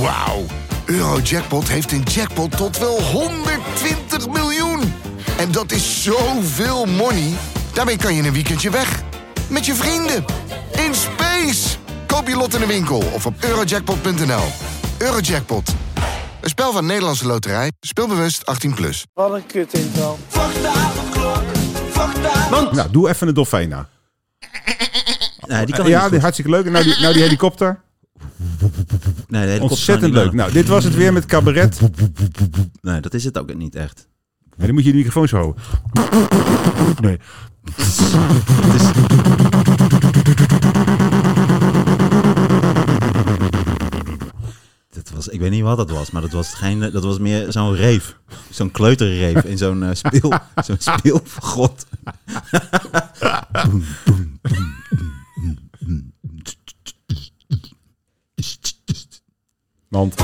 Wauw. Eurojackpot heeft een jackpot tot wel 120 miljoen. En dat is zoveel money. Daarmee kan je een weekendje weg. Met je vrienden. In space. Koop je lot in de winkel of op eurojackpot.nl. Eurojackpot. Een spel van Nederlandse Loterij. Speelbewust 18+. Plus. Wat een kut intro. Nou, doe even een dolfijn na. Nee, die kan ja, niet die, hartstikke leuk. Nou, die, nou, die helikopter. Nee, de Ontzettend leuk. Nou, dit was het weer met cabaret. Nee, dat is het ook niet echt. Dan moet je de microfoon zo houden. Nee. Dat was, ik weet niet wat dat was, maar dat was, geen, dat was meer zo'n reef. Zo'n kleuterreef in zo'n eh, speel, zo'n speelgod. Want